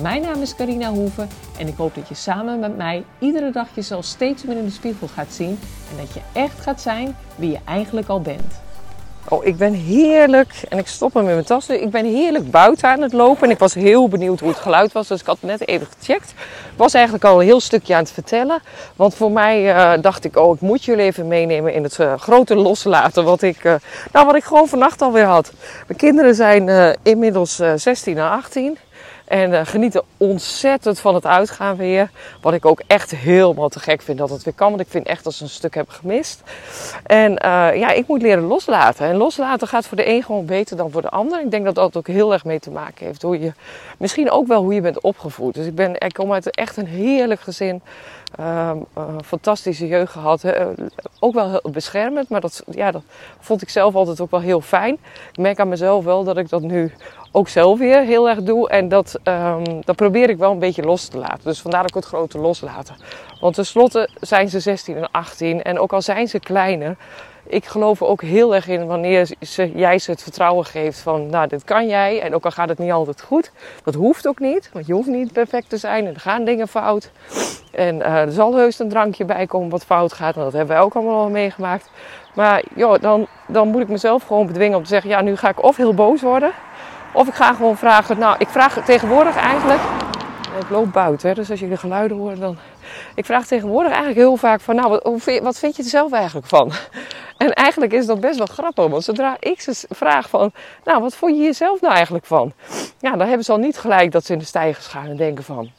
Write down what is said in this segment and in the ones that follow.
Mijn naam is Carina Hoeven en ik hoop dat je samen met mij iedere dag jezelf steeds meer in de spiegel gaat zien en dat je echt gaat zijn wie je eigenlijk al bent. Oh, ik ben heerlijk, en ik stop hem in mijn tassen. Ik ben heerlijk buiten aan het lopen en ik was heel benieuwd hoe het geluid was, dus ik had net even gecheckt. Was eigenlijk al een heel stukje aan het vertellen, want voor mij uh, dacht ik, oh, ik moet jullie even meenemen in het uh, grote loslaten wat ik, uh, nou, wat ik gewoon vannacht alweer had. Mijn kinderen zijn inmiddels 16 en 18. En uh, genieten ontzettend van het uitgaan weer. Wat ik ook echt helemaal te gek vind dat het weer kan. Want ik vind echt dat ze een stuk hebben gemist. En uh, ja, ik moet leren loslaten. En loslaten gaat voor de een gewoon beter dan voor de ander. Ik denk dat dat ook heel erg mee te maken heeft. Hoe je, misschien ook wel hoe je bent opgevoed. Dus ik, ben, ik kom uit echt een heerlijk gezin. Uh, fantastische jeugd gehad. Ook wel heel beschermend, maar dat, ja, dat vond ik zelf altijd ook wel heel fijn. Ik merk aan mezelf wel dat ik dat nu ook zelf weer heel erg doe. En dat, um, dat probeer ik wel een beetje los te laten. Dus vandaar ook het grote loslaten. Want tenslotte zijn ze 16 en 18. En ook al zijn ze kleiner. Ik geloof ook heel erg in wanneer ze, jij ze het vertrouwen geeft van, nou, dit kan jij. En ook al gaat het niet altijd goed, dat hoeft ook niet. Want je hoeft niet perfect te zijn en er gaan dingen fout. En uh, er zal heus een drankje bij komen wat fout gaat. En dat hebben wij ook allemaal al meegemaakt. Maar joh, dan, dan moet ik mezelf gewoon bedwingen om te zeggen, ja, nu ga ik of heel boos worden. Of ik ga gewoon vragen, nou, ik vraag tegenwoordig eigenlijk, ik loop buiten, dus als de geluiden hoort, dan. Ik vraag tegenwoordig eigenlijk heel vaak van, nou, wat, vind je er zelf eigenlijk van? En eigenlijk is dat best wel grappig, want zodra ik ze vraag van, nou, wat vond je jezelf nou eigenlijk van? Ja, dan hebben ze al niet gelijk dat ze in de stijgers gaan en denken van,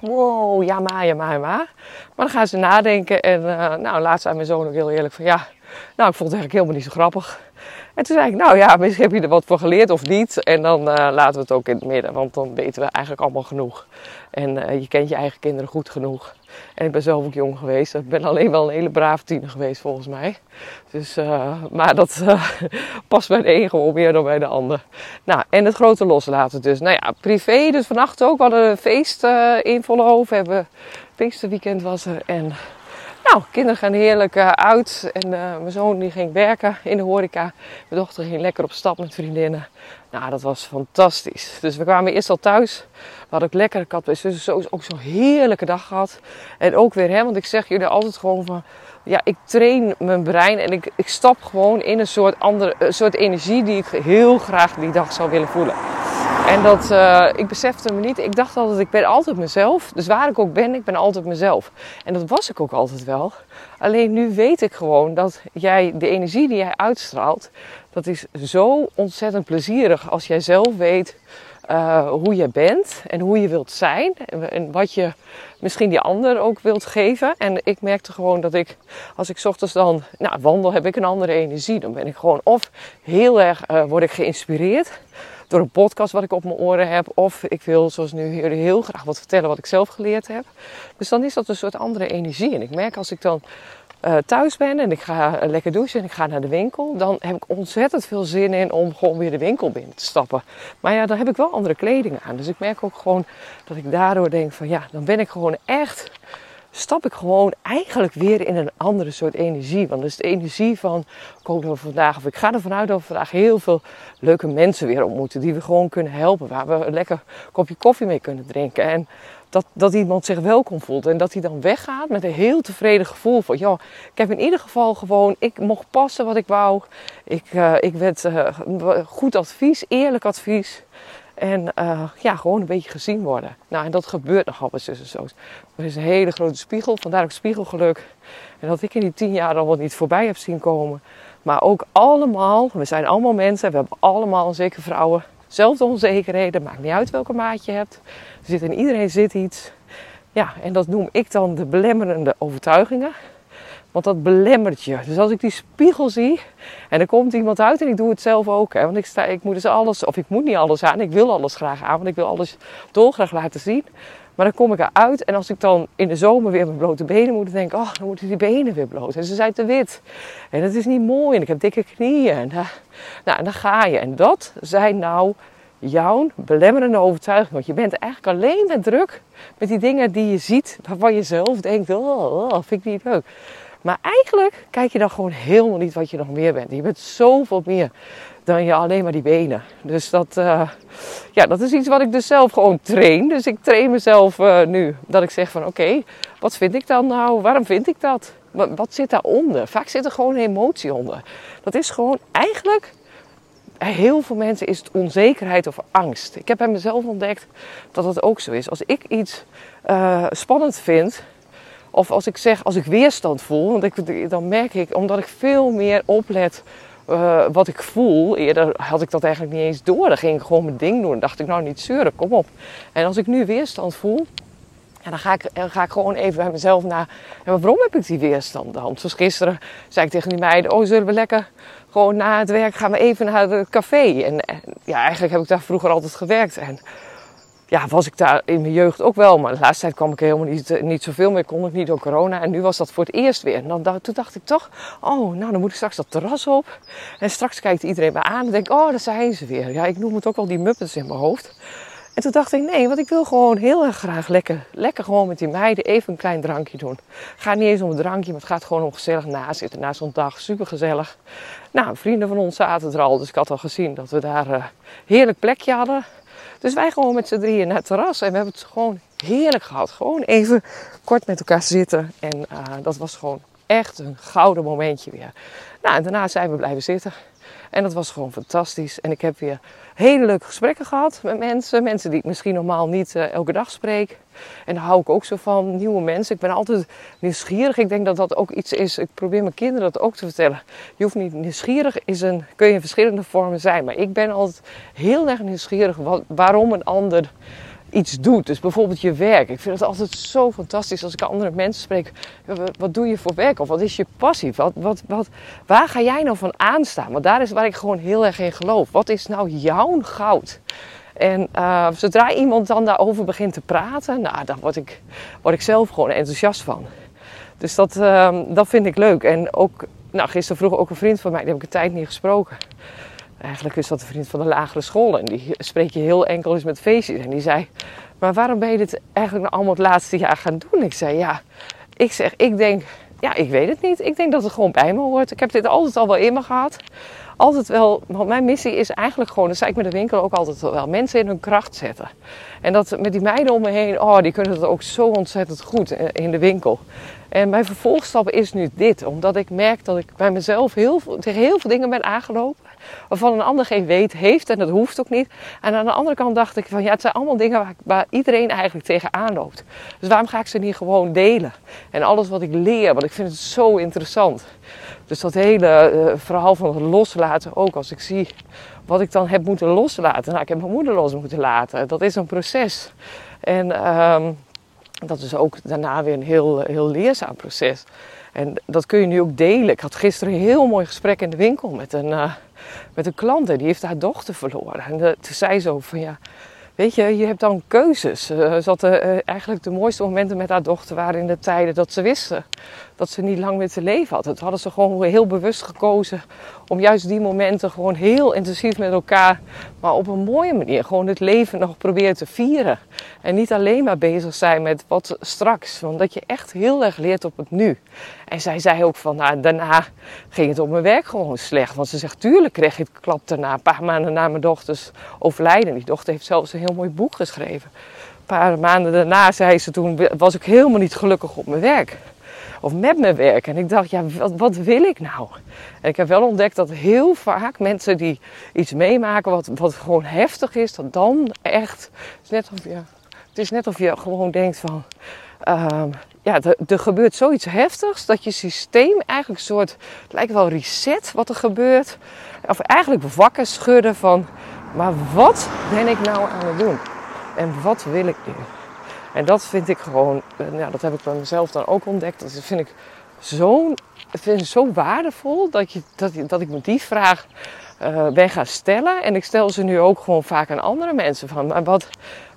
wow, ja maar, ja maar, ja maar. Maar dan gaan ze nadenken en, uh, nou, laatst zei mijn zoon ook heel eerlijk van, ja, nou, ik vond het eigenlijk helemaal niet zo grappig. En toen zei ik, nou ja, misschien heb je er wat van geleerd of niet. En dan uh, laten we het ook in het midden, want dan weten we eigenlijk allemaal genoeg. En uh, je kent je eigen kinderen goed genoeg. En ik ben zelf ook jong geweest. Ik ben alleen wel een hele brave tiener geweest volgens mij. Dus, uh, maar dat past bij de een gewoon meer dan bij de ander. Nou, en het grote loslaten dus. Nou ja, privé dus vannacht ook. We hadden een feest in Vollenhoven. Hebben, Pinksterweekend was er. En nou, kinderen gaan heerlijk uh, uit. En uh, mijn zoon die ging werken in de horeca. Mijn dochter ging lekker op stap met vriendinnen. Nou, dat was fantastisch. Dus we kwamen eerst al thuis. We hadden lekker. Ik had dus ook zo'n heerlijke dag gehad. En ook weer, hè, want ik zeg jullie altijd gewoon van... Ja, ik train mijn brein en ik, ik stap gewoon in een soort, andere, een soort energie die ik heel graag die dag zou willen voelen. En dat, uh, ik besefte me niet. Ik dacht altijd, ik ben altijd mezelf. Dus waar ik ook ben, ik ben altijd mezelf. En dat was ik ook altijd wel. Alleen nu weet ik gewoon dat jij, de energie die jij uitstraalt, dat is zo ontzettend plezierig als jij zelf weet uh, hoe je bent en hoe je wilt zijn. En wat je misschien die ander ook wilt geven. En ik merkte gewoon dat ik, als ik ochtends dan nou, wandel, heb ik een andere energie. Dan ben ik gewoon of heel erg, uh, word ik geïnspireerd door een podcast wat ik op mijn oren heb. Of ik wil, zoals nu, jullie heel graag wat vertellen wat ik zelf geleerd heb. Dus dan is dat een soort andere energie. En ik merk als ik dan uh, thuis ben en ik ga lekker douchen en ik ga naar de winkel, dan heb ik ontzettend veel zin in om gewoon weer de winkel binnen te stappen. Maar ja, dan heb ik wel andere kleding aan. Dus ik merk ook gewoon dat ik daardoor denk van ja, dan ben ik gewoon echt stap ik gewoon eigenlijk weer in een andere soort energie. Want dat is de energie van, ik hoop dat vandaag, of ik ga ervan uit dat we vandaag heel veel leuke mensen weer ontmoeten. Die we gewoon kunnen helpen. Waar we een lekker kopje koffie mee kunnen drinken. En dat, dat iemand zich welkom voelt. En dat hij dan weggaat met een heel tevreden gevoel van, ja, ik heb in ieder geval gewoon, ik mocht passen wat ik wou. Ik, uh, ik werd uh, goed advies, eerlijk advies. En uh, ja, gewoon een beetje gezien worden. Nou, en dat gebeurt nogal bij zussen zo. Er is een hele grote spiegel, vandaar ook spiegelgeluk. En dat ik in die tien jaar al wat niet voorbij heb zien komen. Maar ook allemaal, we zijn allemaal mensen, we hebben allemaal, zeker vrouwen, zelfde onzekerheden. Maakt niet uit welke maat je hebt. Er zit in iedereen zit iets. Ja, en dat noem ik dan de belemmerende overtuigingen. Want dat belemmert je. Dus als ik die spiegel zie en er komt iemand uit en ik doe het zelf ook. Hè, want ik, sta, ik moet dus alles, of ik moet niet alles aan. Ik wil alles graag aan, want ik wil alles dolgraag laten zien. Maar dan kom ik eruit en als ik dan in de zomer weer mijn blote benen moet, dan denk ik, oh, dan moeten die benen weer bloot. En ze zijn te wit. En dat is niet mooi en ik heb dikke knieën. Nou, en dan ga je. En dat zijn nou jouw belemmerende overtuigingen. Want je bent eigenlijk alleen maar druk met die dingen die je ziet, waarvan je zelf denkt, oh, oh vind ik niet leuk. Maar eigenlijk kijk je dan gewoon helemaal niet wat je nog meer bent. Je bent zoveel meer dan je alleen maar die benen. Dus dat, uh, ja, dat is iets wat ik dus zelf gewoon train. Dus ik train mezelf uh, nu. Dat ik zeg van oké, wat vind ik dan nou? Waarom vind ik dat? Wat, wat zit daaronder? Vaak zit er gewoon een emotie onder. Dat is gewoon eigenlijk heel veel mensen is het onzekerheid of angst. Ik heb bij mezelf ontdekt dat dat ook zo is. Als ik iets uh, spannend vind, of als ik zeg, als ik weerstand voel, want ik, dan merk ik, omdat ik veel meer oplet uh, wat ik voel. Eerder had ik dat eigenlijk niet eens door. Dan ging ik gewoon mijn ding doen. Dan dacht ik, nou niet zeuren, kom op. En als ik nu weerstand voel, en dan ga, ik, dan ga ik gewoon even bij mezelf na. En waarom heb ik die weerstand dan? Zoals gisteren zei ik tegen die meiden: Oh, zullen we lekker gewoon na het werk gaan we even naar het café? En, en ja, eigenlijk heb ik daar vroeger altijd gewerkt. En ja, was ik daar in mijn jeugd ook wel. Maar de laatste tijd kwam ik helemaal niet, eh, niet zoveel meer. Kon ik niet door corona. En nu was dat voor het eerst weer. En dan, toen dacht ik toch, oh, nou dan moet ik straks dat terras op. En straks kijkt iedereen me aan en denk oh, daar zijn ze weer. Ja, ik noem het ook al die muppets in mijn hoofd. En toen dacht ik, nee, want ik wil gewoon heel erg graag lekker, lekker gewoon met die meiden even een klein drankje doen. Het gaat niet eens om een drankje, maar het gaat gewoon om gezellig nazitten na zo'n dag. Super gezellig. Nou, vrienden van ons zaten er al, dus ik had al gezien dat we daar uh, heerlijk plekje hadden. Dus wij gewoon met z'n drieën naar het terras. En we hebben het gewoon heerlijk gehad. Gewoon even kort met elkaar zitten. En uh, dat was gewoon echt een gouden momentje weer. Nou, en daarna zijn we blijven zitten. En dat was gewoon fantastisch. En ik heb weer hele leuke gesprekken gehad met mensen. Mensen die ik misschien normaal niet uh, elke dag spreek. En daar hou ik ook zo van. Nieuwe mensen. Ik ben altijd nieuwsgierig. Ik denk dat dat ook iets is. Ik probeer mijn kinderen dat ook te vertellen. Je hoeft niet nieuwsgierig. Is een, kun je in verschillende vormen zijn. Maar ik ben altijd heel erg nieuwsgierig. Wat, waarom een ander iets doet. Dus bijvoorbeeld je werk. Ik vind het altijd zo fantastisch als ik andere mensen spreek. Wat doe je voor werk? Of wat is je passie? Wat, wat, wat, waar ga jij nou van aanstaan? Want daar is waar ik gewoon heel erg in geloof. Wat is nou jouw goud? En uh, zodra iemand dan daarover begint te praten, nou, dan word ik, word ik zelf gewoon enthousiast van. Dus dat, uh, dat vind ik leuk. En ook, nou, gisteren vroeg ook een vriend van mij, die heb ik een tijd niet gesproken. Eigenlijk is dat een vriend van de lagere school en die spreek je heel enkel eens met feestjes. En die zei, maar waarom ben je dit eigenlijk nou allemaal het laatste jaar gaan doen? Ik zei, ja, ik zeg, ik denk, ja, ik weet het niet. Ik denk dat het gewoon bij me hoort. Ik heb dit altijd al wel in me gehad. Altijd wel, want mijn missie is eigenlijk gewoon, dat zei ik met de winkel ook altijd wel, mensen in hun kracht zetten. En dat met die meiden om me heen, oh, die kunnen het ook zo ontzettend goed in de winkel. En mijn vervolgstap is nu dit, omdat ik merk dat ik bij mezelf heel, tegen heel veel dingen ben aangelopen waarvan een ander geen weet heeft en dat hoeft ook niet. En aan de andere kant dacht ik van ja, het zijn allemaal dingen waar, iedereen eigenlijk tegenaan loopt. Dus waarom ga ik ze niet gewoon delen? En alles wat ik leer, want ik vind het zo interessant. Dus dat hele uh, verhaal van het loslaten ook, als ik zie wat ik dan heb moeten loslaten. Nou, ik heb mijn moeder los moeten laten. Dat is een proces. En um, dat is ook daarna weer een heel, heel leerzaam proces. En dat kun je nu ook delen. Ik had gisteren een heel mooi gesprek in de winkel met een, uh, met een klant. En die heeft haar dochter verloren. En de, toen zei ze van ja, weet je, je hebt dan keuzes. Uh, ze had, uh, eigenlijk de mooiste momenten met haar dochter waren in de tijden dat ze wisten dat ze niet lang meer te leven had. Dat hadden ze gewoon heel bewust gekozen om juist die momenten gewoon heel intensief met elkaar, maar op een mooie manier, gewoon het leven nog proberen te vieren. En niet alleen maar bezig zijn met wat straks, want dat je echt heel erg leert op het nu. En zij zei ook van, nou, daarna ging het op mijn werk gewoon slecht. Want ze zegt, tuurlijk kreeg het klap daarna, een paar maanden na mijn dochters overlijden. Die dochter heeft zelfs een heel mooi boek geschreven. Een paar maanden daarna zei ze, toen was ik helemaal niet gelukkig op mijn werk of met mijn werk. En ik dacht, ja, wat, wat, wil ik nou? En ik heb wel ontdekt dat heel vaak mensen die iets meemaken wat, wat gewoon heftig is, dat dan echt, het is net of je, het is net of je gewoon denkt van, uh, ja, er, gebeurt zoiets heftigs dat je systeem eigenlijk een soort, het lijkt wel reset wat er gebeurt. Of eigenlijk wakker schudden van, maar wat ben ik nou aan het doen? En wat wil ik nu? En dat vind ik gewoon, ja, dat heb ik bij mezelf dan ook ontdekt. Dat vind ik zo'n, vind het zo waardevol dat, je, dat, dat ik me die vraag uh, ben gaan stellen. En ik stel ze nu ook gewoon vaak aan andere mensen van, maar wat,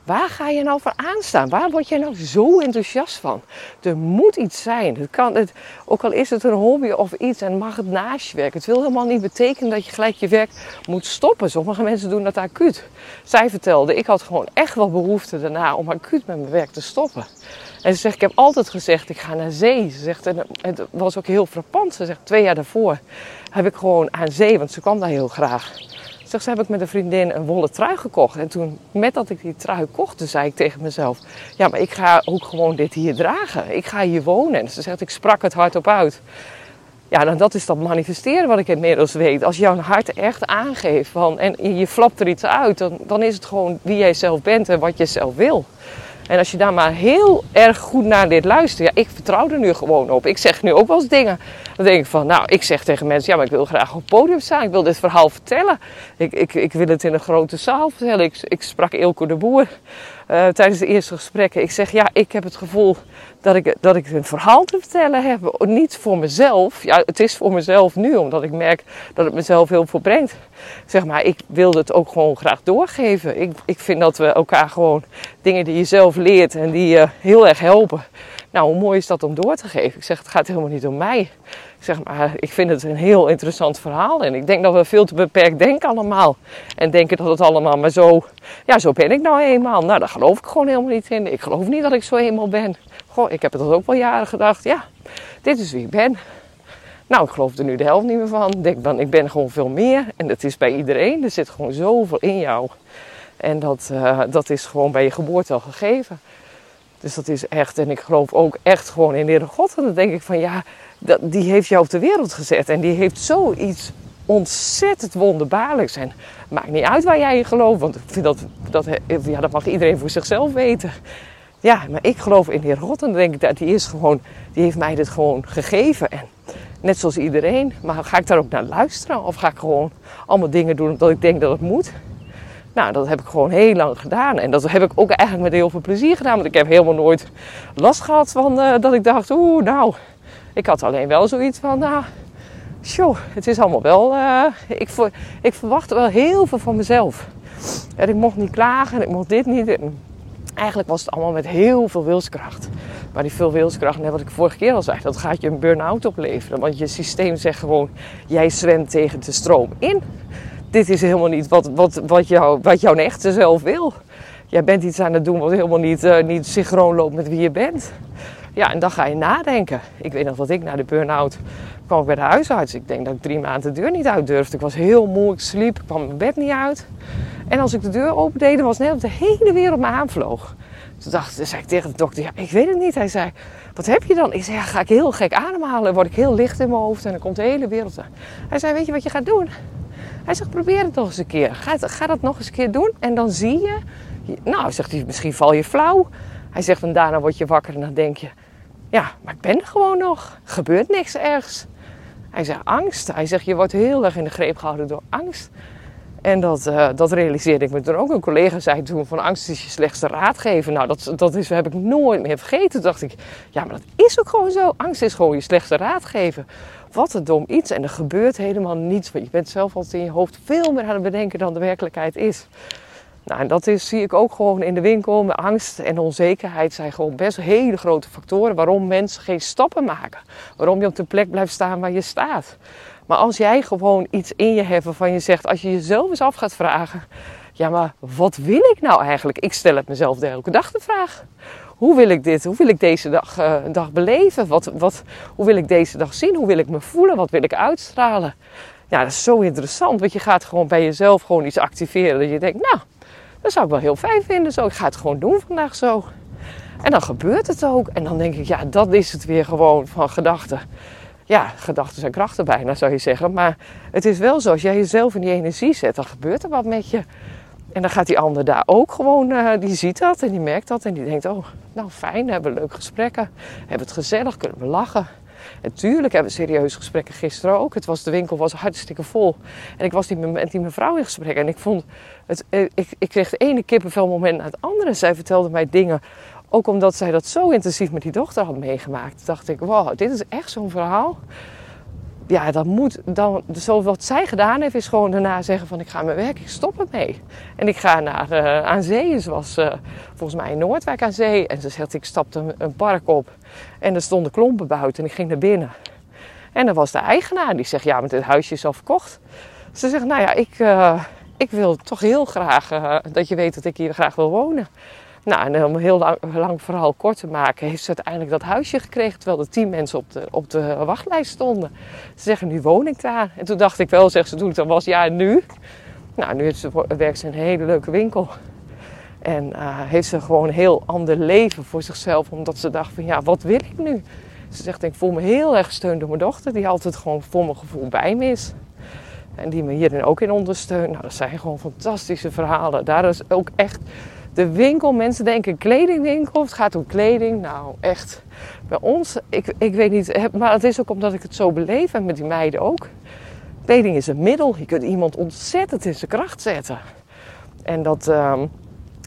Waar ga je nou voor aanstaan? Waar word jij nou zo enthousiast van? Er moet iets zijn. Het kan, het, ook al is het een hobby of iets en mag het naast je werk. Het wil helemaal niet betekenen dat je gelijk je werk moet stoppen. Sommige mensen doen dat acuut. Zij vertelde, ik had gewoon echt wel behoefte daarna om acuut met mijn werk te stoppen. En ze zegt, ik heb altijd gezegd, ik ga naar zee. Ze zegt, en het was ook heel frappant. Ze zegt, twee jaar daarvoor heb ik gewoon aan zee, want ze kwam daar heel graag Straks heb ik met een vriendin een wollen trui gekocht. En toen, met dat ik die trui kocht, zei ik tegen mezelf: Ja, maar ik ga ook gewoon dit hier dragen. Ik ga hier wonen. En ze zegt: Ik sprak het hardop uit. Ja, nou, dat is dat manifesteren wat ik inmiddels weet. Als jouw hart echt aangeeft van, en je flapt er iets uit, dan, dan is het gewoon wie jij zelf bent en wat je zelf wil. En als je daar maar heel erg goed naar dit luisteren, ja, ik vertrouw er nu gewoon op. Ik zeg nu ook wel eens dingen. Dan denk ik van, nou, ik zeg tegen mensen, ja, maar ik wil graag op het podium staan. Ik wil dit verhaal vertellen. Ik, ik, ik wil het in een grote zaal vertellen. Ik, ik sprak Ilko de Boer uh, tijdens de eerste gesprekken. Ik zeg, ja, ik heb het gevoel dat ik, dat ik een verhaal te vertellen heb. Niet voor mezelf. Ja, het is voor mezelf nu, omdat ik merk dat het mezelf heel veel brengt. Zeg maar, ik wilde het ook gewoon graag doorgeven. Ik, ik vind dat we elkaar gewoon dingen die je zelf leert en die je heel erg helpen. Nou, hoe mooi is dat om door te geven? Ik zeg, het gaat helemaal niet om mij. Zeg maar, ik vind het een heel interessant verhaal. En ik denk dat we veel te beperkt denken allemaal. En denken dat het allemaal maar zo, ja, zo ben ik nou eenmaal. Nou, daar geloof ik gewoon helemaal niet in. Ik geloof niet dat ik zo eenmaal ben. Goh, ik heb het ook wel jaren gedacht. Ja, dit is wie ik ben. Nou, ik geloof er nu de helft niet meer van. Ik denk dan, ik ben gewoon veel meer. En dat is bij iedereen. Er zit gewoon zoveel in jou. En dat, uh, dat is gewoon bij je geboorte al gegeven. Dus dat is echt, en ik geloof ook echt gewoon in de Heere God. En dan denk ik van ja, die heeft jou op de wereld gezet. En die heeft zoiets ontzettend wonderbaarlijks. En maakt niet uit waar jij in gelooft. Want ik vind dat, dat, ja, dat mag iedereen voor zichzelf weten. Ja, maar ik geloof in de Heer God. En dan denk ik dat die is gewoon, die heeft mij dit gewoon gegeven. En net zoals iedereen. Maar ga ik daar ook naar luisteren? Of ga ik gewoon allemaal dingen doen omdat ik denk dat het moet? Nou, dat heb ik gewoon heel lang gedaan. En dat heb ik ook eigenlijk met heel veel plezier gedaan. Want ik heb helemaal nooit last gehad van uh, dat ik dacht, oeh, nou. Ik had alleen wel zoiets van, nou, show, het is allemaal wel. Uh, ik, ik verwachtte wel heel veel van mezelf. En ik mocht niet klagen, ik mocht dit niet. En eigenlijk was het allemaal met heel veel wilskracht. Maar die veel wilskracht, net wat ik vorige keer al zei, dat gaat je een burn-out opleveren. Want je systeem zegt gewoon, jij zwemt tegen de stroom in dit is helemaal niet wat, wat, wat, jou, wat jouw echte zelf wil. Jij bent iets aan het doen wat helemaal niet, uh, niet synchroon loopt met wie je bent. Ja, en dan ga je nadenken. Ik weet nog dat ik na de burn-out kwam ik bij de huisarts. Ik denk dat ik drie maanden de deur niet uit durfde. Ik was heel moe, ik sliep, ik kwam mijn bed niet uit. En als ik de deur opende, was net of de hele wereld me aanvloog. Toen, dacht, zei ik tegen de dokter, ja, ik weet het niet. Hij zei, wat heb je dan? Ik zei, ga ik heel gek ademhalen, word ik heel licht in mijn hoofd en dan komt de hele wereld aan. Hij zei, weet je wat je gaat doen? Hij zegt, probeer het nog eens een keer. Ga, dat nog eens een keer doen en dan zie je... Nou, zegt hij, misschien val je flauw. Hij zegt, en daarna word je wakker en dan denk je... Ja, maar ik ben er gewoon nog. Gebeurt niks ergs. Hij zegt, angst. Hij zegt, je wordt heel erg in de greep gehouden door angst. En dat, uh, dat realiseerde ik me toen ook. Een collega zei toen van angst is je slechtste raadgever. Nou, dat, dat is, heb ik nooit meer vergeten. Toen dacht ik, ja, maar dat is ook gewoon zo. Angst is gewoon je slechtste raadgever. Wat een dom iets. En er gebeurt helemaal niets. Want je bent zelf altijd in je hoofd veel meer aan het bedenken dan de werkelijkheid is. Nou, en dat is, zie ik ook gewoon in de winkel. Met angst en onzekerheid zijn gewoon best hele grote factoren waarom mensen geen stappen maken. Waarom je op de plek blijft staan waar je staat. Maar als jij gewoon iets in je hebt waarvan je zegt, als je jezelf eens af gaat vragen. Ja, maar wat wil ik nou eigenlijk? Ik stel het mezelf de hele dag de vraag. Hoe wil ik dit? Hoe wil ik deze dag, uh, dag beleven? Wat, wat, hoe wil ik deze dag zien? Hoe wil ik me voelen? Wat wil ik uitstralen? Ja, dat is zo interessant. Want je gaat gewoon bij jezelf gewoon iets activeren. Dat je denkt, nou, dat zou ik wel heel fijn vinden. Zo, ik ga het gewoon doen vandaag zo. En dan gebeurt het ook. En dan denk ik, ja, dat is het weer gewoon van gedachten. Ja, gedachten zijn krachten bijna, zou je zeggen. Maar het is wel zo, als jij jezelf in die energie zet, dan gebeurt er wat met je. En dan gaat die ander daar ook gewoon, uh, die ziet dat en die merkt dat. En die denkt, oh, nou fijn, hebben we leuke gesprekken. Hebben het gezellig, kunnen we lachen. En tuurlijk hebben we serieuze gesprekken gisteren ook. Het was, de winkel was hartstikke vol. En ik was die, met die mevrouw in gesprek. En ik vond, het, eh, ik, ik kreeg de ene kippenvel moment na het andere. Zij vertelde mij dingen ook omdat zij dat zo intensief met die dochter had meegemaakt, dacht ik: wow, dit is echt zo'n verhaal. Ja, dat moet dan. Zo wat zij gedaan heeft, is gewoon daarna zeggen: van ik ga mijn werk, ik stop ermee. En ik ga naar uh, aan zee. Ze was uh, volgens mij in Noordwijk aan zee. En ze zegt: ik stapte een, park op. En er stonden klompen buiten. En ik ging naar binnen. En dan was de eigenaar die zegt: ja, maar dit huisje is al verkocht. Ze zegt: nou ja, ik, uh, ik wil toch heel graag dat je weet dat ik hier graag wil wonen. Nou, om een heel lang, lang, verhaal kort te maken, heeft ze uiteindelijk dat huisje gekregen. Terwijl er tien mensen op de, op de wachtlijst stonden. Ze zeggen, nu woon ik daar. En toen dacht ik wel, zegt ze, toen dan was, ja, nu? Nou, nu ze, werkt ze in een hele leuke winkel. En uh, heeft ze gewoon een heel ander leven voor zichzelf. Omdat ze dacht van, ja, wat wil ik nu? Ze zegt, ik voel me heel erg gesteund door mijn dochter. Die altijd gewoon voor mijn gevoel bij me is. En die me hierin ook in ondersteunt. Nou, dat zijn gewoon fantastische verhalen. Daar is ook echt de winkel. Mensen denken kledingwinkel. Het gaat om kleding. Nou, echt. Bij ons, ik, ik weet niet. Maar het is ook omdat ik het zo beleef. En met die meiden ook. Kleding is een middel. Je kunt iemand ontzettend in zijn kracht zetten. En dat, um,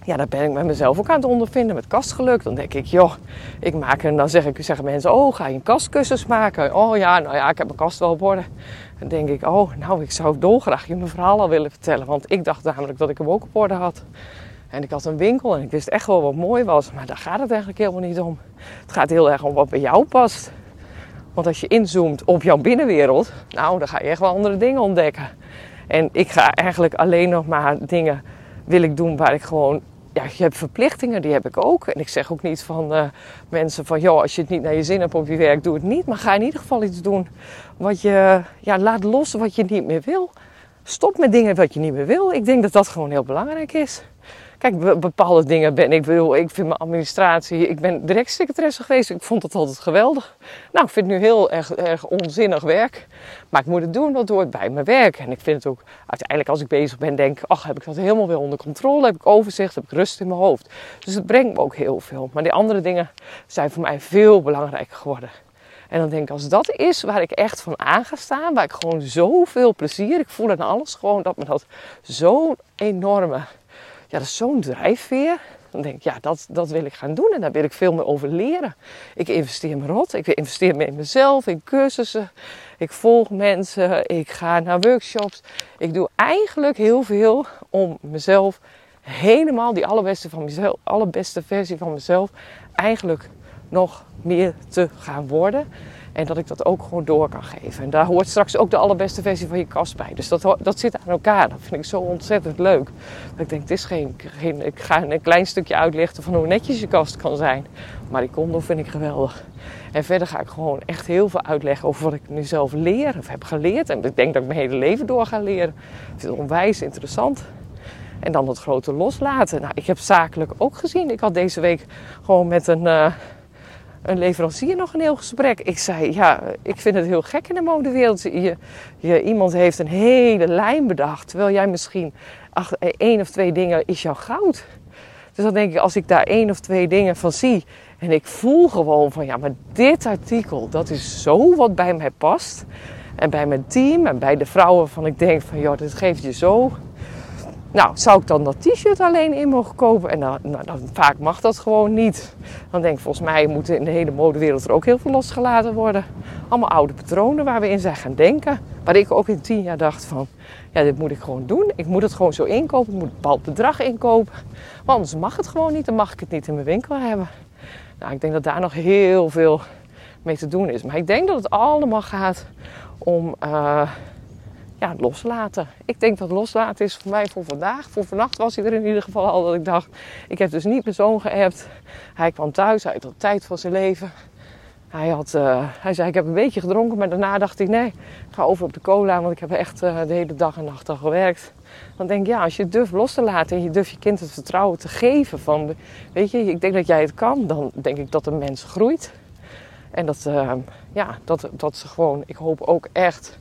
ja, dat ben ik met mezelf ook aan het ondervinden. Met kastgeluk. Dan denk ik, joh, ik maak en dan zeg ik, zeggen mensen, oh, ga je een kastkussens maken? Oh ja, nou ja, ik heb mijn kast wel op orde. Dan denk ik, oh, nou, ik zou dolgraag je mijn verhaal al willen vertellen. Want ik dacht namelijk dat ik hem ook op orde had. En ik had een winkel en ik wist echt wel wat mooi was. Maar daar gaat het eigenlijk helemaal niet om. Het gaat heel erg om wat bij jou past. Want als je inzoomt op jouw binnenwereld, nou, dan ga je echt wel andere dingen ontdekken. En ik ga eigenlijk alleen nog maar dingen wil ik doen waar ik gewoon... Ja, je hebt verplichtingen, die heb ik ook. En ik zeg ook niet van uh, mensen van... joh, als je het niet naar je zin hebt op je werk, doe het niet. Maar ga in ieder geval iets doen wat je... Ja, laat los wat je niet meer wil. Stop met dingen wat je niet meer wil. Ik denk dat dat gewoon heel belangrijk is. Kijk, bepaalde dingen ben ik wil. Ik vind mijn administratie. Ik ben directiesecretaresse geweest. Ik vond dat altijd geweldig. Nou, ik vind het nu heel erg, erg onzinnig werk. Maar ik moet het doen, dat hoort bij mijn werk. En ik vind het ook uiteindelijk als ik bezig ben, denk ach, heb ik dat helemaal weer onder controle? Heb ik overzicht? Heb ik rust in mijn hoofd? Dus het brengt me ook heel veel. Maar die andere dingen zijn voor mij veel belangrijker geworden. En dan denk ik, als dat is waar ik echt van aan ga staan, waar ik gewoon zoveel plezier, ik voel in alles gewoon dat me dat zo'n enorme ja, dat is zo'n drijfveer. Dan denk ik, ja, dat, dat wil ik gaan doen en daar wil ik veel meer over leren. Ik investeer me rot, ik investeer me in mezelf, in cursussen. Ik volg mensen, ik ga naar workshops. Ik doe eigenlijk heel veel om mezelf helemaal, die allerbeste, van mezelf, allerbeste versie van mezelf, eigenlijk nog meer te gaan worden. En dat ik dat ook gewoon door kan geven. En daar hoort straks ook de allerbeste versie van je kast bij. Dus dat, dat zit aan elkaar. Dat vind ik zo ontzettend leuk. Dat ik denk, het is geen, geen, ik ga een klein stukje uitlichten van hoe netjes je kast kan zijn. Maar die condo vind ik geweldig. En verder ga ik gewoon echt heel veel uitleggen over wat ik nu zelf leer of heb geleerd. En ik denk dat ik mijn hele leven door ga leren. Ik vind het onwijs interessant. En dan het grote loslaten. Nou, ik heb zakelijk ook gezien. Ik had deze week gewoon met een... Uh, een leverancier nog een heel gesprek. Ik zei, ja, ik vind het heel gek in de modewereld. Je, je, iemand heeft een hele lijn bedacht, terwijl jij misschien ach, één of twee dingen is jouw goud. Dus dan denk ik, als ik daar één of twee dingen van zie en ik voel gewoon van, ja, maar dit artikel, dat is zo wat bij mij past. En bij mijn team en bij de vrouwen van ik denk van, joh, dit geeft je zo nou, zou ik dan dat t-shirt alleen in mogen kopen? En dan, nou, dan, vaak mag dat gewoon niet. Dan denk ik, volgens mij moet in de hele modewereld er ook heel veel losgelaten worden. Allemaal oude patronen waar we in zijn gaan denken. Waar ik ook in tien jaar dacht van, ja, dit moet ik gewoon doen. Ik moet het gewoon zo inkopen. Ik moet een bepaald bedrag inkopen. Want anders mag het gewoon niet. Dan mag ik het niet in mijn winkel hebben. Nou, ik denk dat daar nog heel veel mee te doen is. Maar ik denk dat het allemaal gaat om... Uh, ja, loslaten. Ik denk dat loslaten is voor mij voor vandaag. Voor vannacht was hij er in ieder geval al dat ik dacht... Ik heb dus niet mijn zoon geappt. Hij kwam thuis, hij had tijd van zijn leven. Hij, had, uh, hij zei, ik heb een beetje gedronken, maar daarna dacht ik... Nee, ik ga over op de cola, want ik heb echt uh, de hele dag en nacht al gewerkt. Dan denk ik, ja, als je durft los te laten en je durft je kind het vertrouwen te geven... van, weet je, ik denk dat jij het kan, dan denk ik dat een mens groeit. En dat, uh, ja, dat, dat ze gewoon, ik hoop ook echt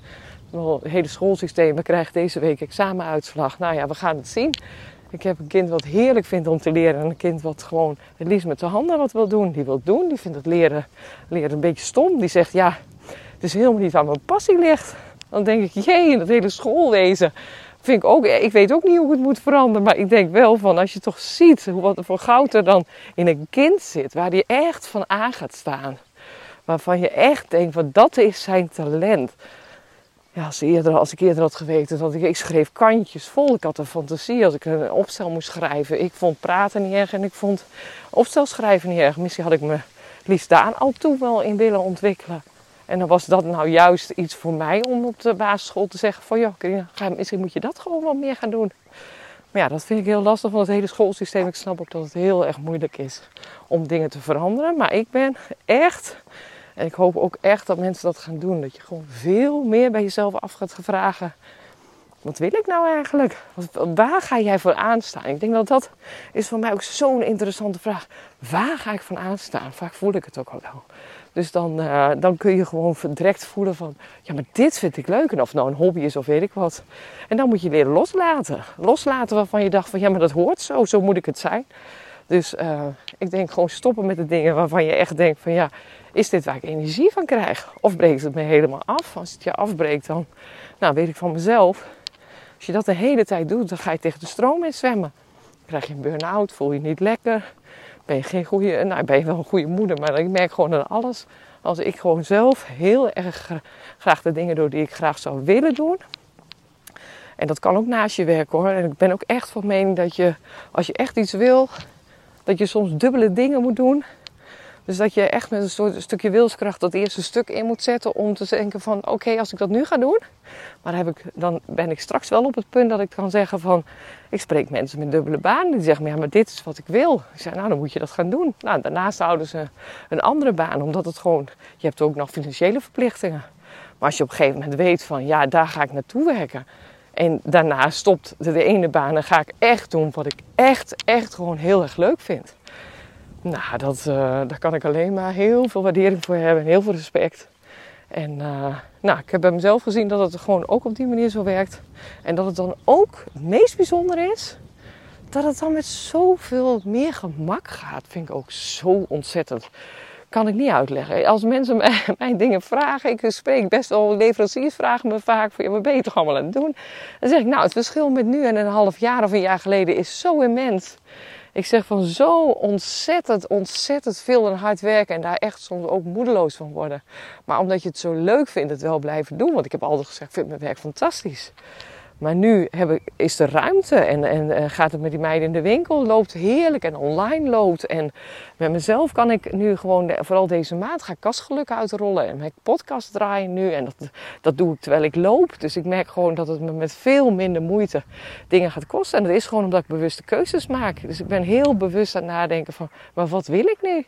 het hele schoolsysteem. We krijgen deze week examenuitslag. Nou ja, we gaan het zien. Ik heb een kind wat heerlijk vindt om te leren. En een kind wat gewoon het liefst met zijn handen wat wil doen. Die wil doen. Die vindt het leren, leren een beetje stom. Die zegt, ja, het is helemaal niet waar mijn passie ligt. Dan denk ik, jee, dat hele schoolwezen. vind ik ook, ik weet ook niet hoe het moet veranderen. Maar ik denk wel van, als je toch ziet wat er voor goud er dan in een kind zit. Waar die echt van aan gaat staan. Waarvan je echt denkt, van dat is zijn talent. Ja, als, eerder, als ik eerder had geweten dat ik, ik schreef kantjes vol. Ik had een fantasie als ik een opstel moest schrijven. Ik vond praten niet erg en ik vond opstel schrijven niet erg. Misschien had ik me liefst daar al toe wel in willen ontwikkelen. En dan was dat nou juist iets voor mij om op de basisschool te zeggen van... ja, misschien moet je dat gewoon wat meer gaan doen. Maar ja, dat vind ik heel lastig van het hele schoolsysteem. Ik snap ook dat het heel erg moeilijk is om dingen te veranderen. Maar ik ben echt, en ik hoop ook echt dat mensen dat gaan doen. Dat je gewoon veel meer bij jezelf af gaat vragen. Wat wil ik nou eigenlijk? Waar ga jij voor aanstaan? Ik denk dat dat is voor mij ook zo'n interessante vraag. Waar ga ik van aanstaan? Vaak voel ik het ook al wel. Dus dan, uh, dan kun je gewoon direct voelen van, ja, maar dit vind ik leuk. En of nou een hobby is of weet ik wat. En dan moet je leren loslaten. Loslaten waarvan je dacht van, ja, maar dat hoort zo, zo moet ik het zijn. Dus uh, ik denk gewoon stoppen met de dingen waarvan je echt denkt van, ja, is dit waar ik energie van krijg? Of breekt het me helemaal af? Als het je afbreekt, dan nou, weet ik van mezelf. Als je dat de hele tijd doet, dan ga je tegen de stroom in zwemmen. Krijg je een burn-out, voel je niet lekker ben je geen goede, nou ben je wel een goede moeder, maar ik merk gewoon aan alles. Als ik gewoon zelf heel erg graag de dingen doe die ik graag zou willen doen. En dat kan ook naast je werk hoor. En ik ben ook echt van mening dat je, als je echt iets wil, dat je soms dubbele dingen moet doen. Dus dat je echt met een soort stukje wilskracht dat eerste stuk in moet zetten om te denken van oké, als ik dat nu ga doen, maar heb ik, dan ben ik straks wel op het punt dat ik kan zeggen van ik spreek mensen met dubbele baan die zeggen ja, maar dit is wat ik wil. Ik zeg nou dan moet je dat gaan doen. Nou, daarnaast houden ze een andere baan omdat het gewoon, je hebt ook nog financiële verplichtingen. Maar als je op een gegeven moment weet van ja, daar ga ik naartoe werken. En daarna stopt de, ene baan en ga ik echt doen wat ik echt, echt gewoon heel erg leuk vind. Nou, dat, uh, daar kan ik alleen maar heel veel waardering voor hebben en heel veel respect. En uh, nou, ik heb bij mezelf gezien dat het gewoon ook op die manier zo werkt. En dat het dan ook het meest bijzonder is, dat het dan met zoveel meer gemak gaat. Vind ik ook zo ontzettend. Kan ik niet uitleggen. Als mensen mij, dingen vragen, ik spreek best wel, leveranciers vragen me vaak van, ja, wat ben je toch allemaal aan het doen? Dan zeg ik, nou, het verschil met nu en een half jaar of een jaar geleden is zo immens. Ik zeg van zo ontzettend, ontzettend veel en hard werken en daar echt soms ook moedeloos van worden. Maar omdat je het zo leuk vindt, het wel blijven doen. Want ik heb altijd gezegd, ik vind mijn werk fantastisch. Maar nu ik, is er ruimte en, en, gaat het met die meiden in de winkel, loopt heerlijk en online loopt. En met mezelf kan ik nu gewoon, vooral deze maand, ga ik kastgeluk uitrollen en mijn podcast draaien nu. En dat, dat doe ik terwijl ik loop. Dus ik merk gewoon dat het me met veel minder moeite dingen gaat kosten. En dat is gewoon omdat ik bewuste keuzes maak. Dus ik ben heel bewust aan het nadenken van, maar wat wil ik nu?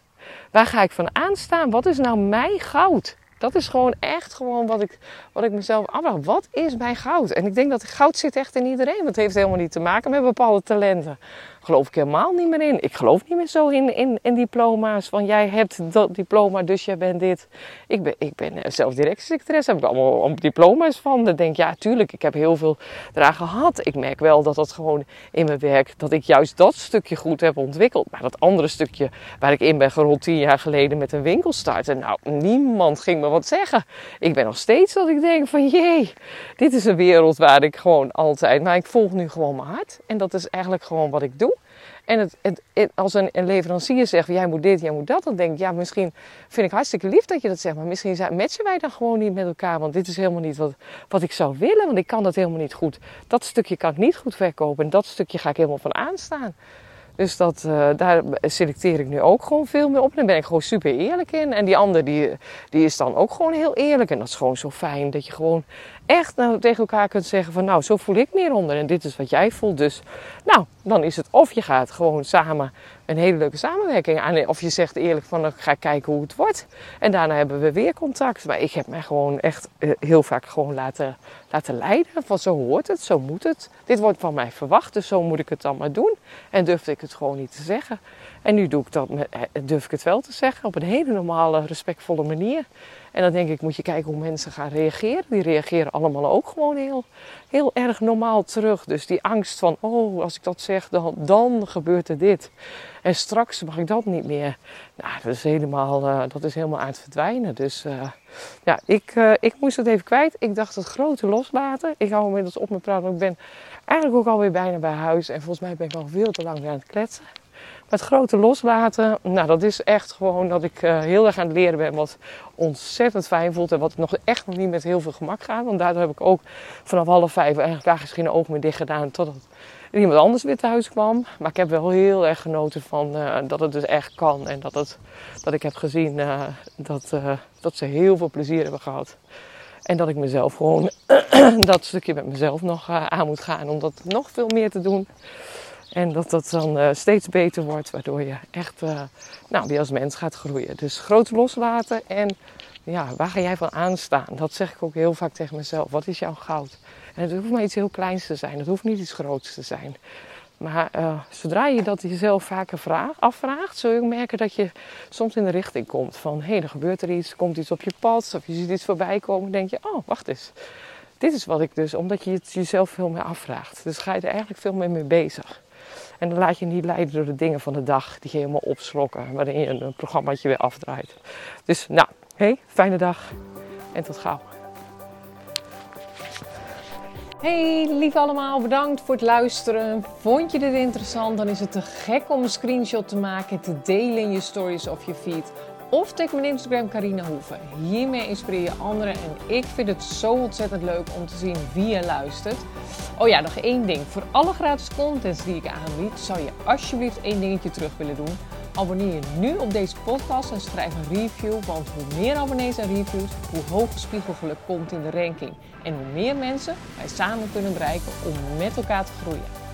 Waar ga ik van aanstaan? Wat is nou mijn goud? Dat is gewoon echt gewoon wat ik, wat ik mezelf afvraag. Wat is mijn goud? En ik denk dat goud zit echt in iedereen. Want het heeft helemaal niet te maken met bepaalde talenten geloof ik helemaal niet meer in. Ik geloof niet meer zo in, in, in diploma's. Van jij hebt dat diploma, dus jij bent dit. Ik ben, ik ben eh, zelf directiesecretaris, heb ik allemaal diploma's van. Dan denk ik, ja, tuurlijk, ik heb heel veel eraan gehad. Ik merk wel dat dat gewoon in mijn werk, dat ik juist dat stukje goed heb ontwikkeld. Maar dat andere stukje waar ik in ben gerold tien jaar geleden met een winkel starten. Nou, niemand ging me wat zeggen. Ik ben nog steeds dat ik denk van, jee, dit is een wereld waar ik gewoon altijd, maar ik volg nu gewoon mijn hart. En dat is eigenlijk gewoon wat ik doe. En het, het, als een, leverancier zegt, jij moet dit, jij moet dat, dan denk ik, ja, misschien vind ik hartstikke lief dat je dat zegt, maar misschien matchen wij dan gewoon niet met elkaar, want dit is helemaal niet wat, wat ik zou willen, want ik kan dat helemaal niet goed. Dat stukje kan ik niet goed verkopen en dat stukje ga ik helemaal van aanstaan. Dus dat, uh, daar selecteer ik nu ook gewoon veel meer op. Daar ben ik gewoon super eerlijk in. En die ander die, die is dan ook gewoon heel eerlijk. En dat is gewoon zo fijn dat je gewoon echt nou, tegen elkaar kunt zeggen van nou, zo voel ik meer onder. En dit is wat jij voelt. Dus nou, dan is het of je gaat gewoon samen een hele leuke samenwerking aan. Of je zegt eerlijk van dan ga ik kijken hoe het wordt. En daarna hebben we weer contact. Maar ik heb mij gewoon echt uh, heel vaak gewoon laten, laten leiden. Van zo hoort het, zo moet het. Dit wordt van mij verwacht, dus zo moet ik het dan maar doen. En durfde ik het gewoon niet te zeggen. En nu doe ik dat eh, durf ik het wel te zeggen op een hele normale, respectvolle manier. En dan denk ik, moet je kijken hoe mensen gaan reageren. Die reageren allemaal ook gewoon heel, heel erg normaal terug. Dus die angst van, oh, als ik dat zeg, dan, dan gebeurt er dit. En straks mag ik dat niet meer. Nou, dat is helemaal, uh, dat is helemaal aan het verdwijnen. Dus uh, ja, ik, uh, ik moest het even kwijt. Ik dacht het grote loslaten. Ik hou inmiddels op mijn praten. Ik ben eigenlijk ook alweer bijna bij huis. En volgens mij ben ik al veel te lang aan het kletsen. Het grote loslaten, nou dat is echt gewoon dat ik heel erg aan het leren ben. Wat ontzettend fijn voelt. En wat nog echt nog niet met heel veel gemak gaat. Want daardoor heb ik ook vanaf half vijf eigenlijk daar geen oog meer dicht gedaan. Totdat iemand anders weer thuis kwam. Maar ik heb wel heel erg genoten van uh, dat het dus echt kan. En dat, het, dat ik heb gezien uh, dat, dat ze heel veel plezier hebben gehad. En dat ik mezelf gewoon dat stukje met mezelf nog aan moet gaan. Om dat nog veel meer te doen. En dat dat dan steeds beter wordt. Waardoor je echt nou, weer als mens gaat groeien. Dus groot loslaten. En ja, waar ga jij van aanstaan? Dat zeg ik ook heel vaak tegen mezelf. Wat is jouw goud? En het hoeft maar iets heel kleins te zijn. Het hoeft niet iets groots te zijn. Maar uh, zodra je dat jezelf vaker vraag, afvraagt, zul je ook merken dat je soms in de richting komt van hé, hey, er gebeurt er iets, komt iets op je pad, of je ziet iets voorbij komen, denk je, oh, wacht eens. Dit is wat ik dus, omdat je het jezelf veel meer afvraagt. Dus ga je er eigenlijk veel meer mee bezig. En dan laat je niet leiden door de dingen van de dag die je helemaal opslokken, waarin je een programmaatje weer afdraait. Dus nou, hey, fijne dag en tot gauw. Hey lief allemaal, bedankt voor het luisteren. Vond je dit interessant? Dan is het te gek om een screenshot te maken en te delen in je stories of je feed. Of tag mijn Instagram Carina Hoeven. Hiermee inspireer je anderen en ik vind het zo ontzettend leuk om te zien wie je luistert. Oh ja, nog één ding. Voor alle gratis contents die ik aanbied, zou je alsjeblieft één dingetje terug willen doen. Abonneer je nu op deze podcast en schrijf een review, want hoe meer abonnees en reviews, hoe hoger spiegelgeluk komt in de ranking. En hoe meer mensen wij samen kunnen bereiken om met elkaar te groeien.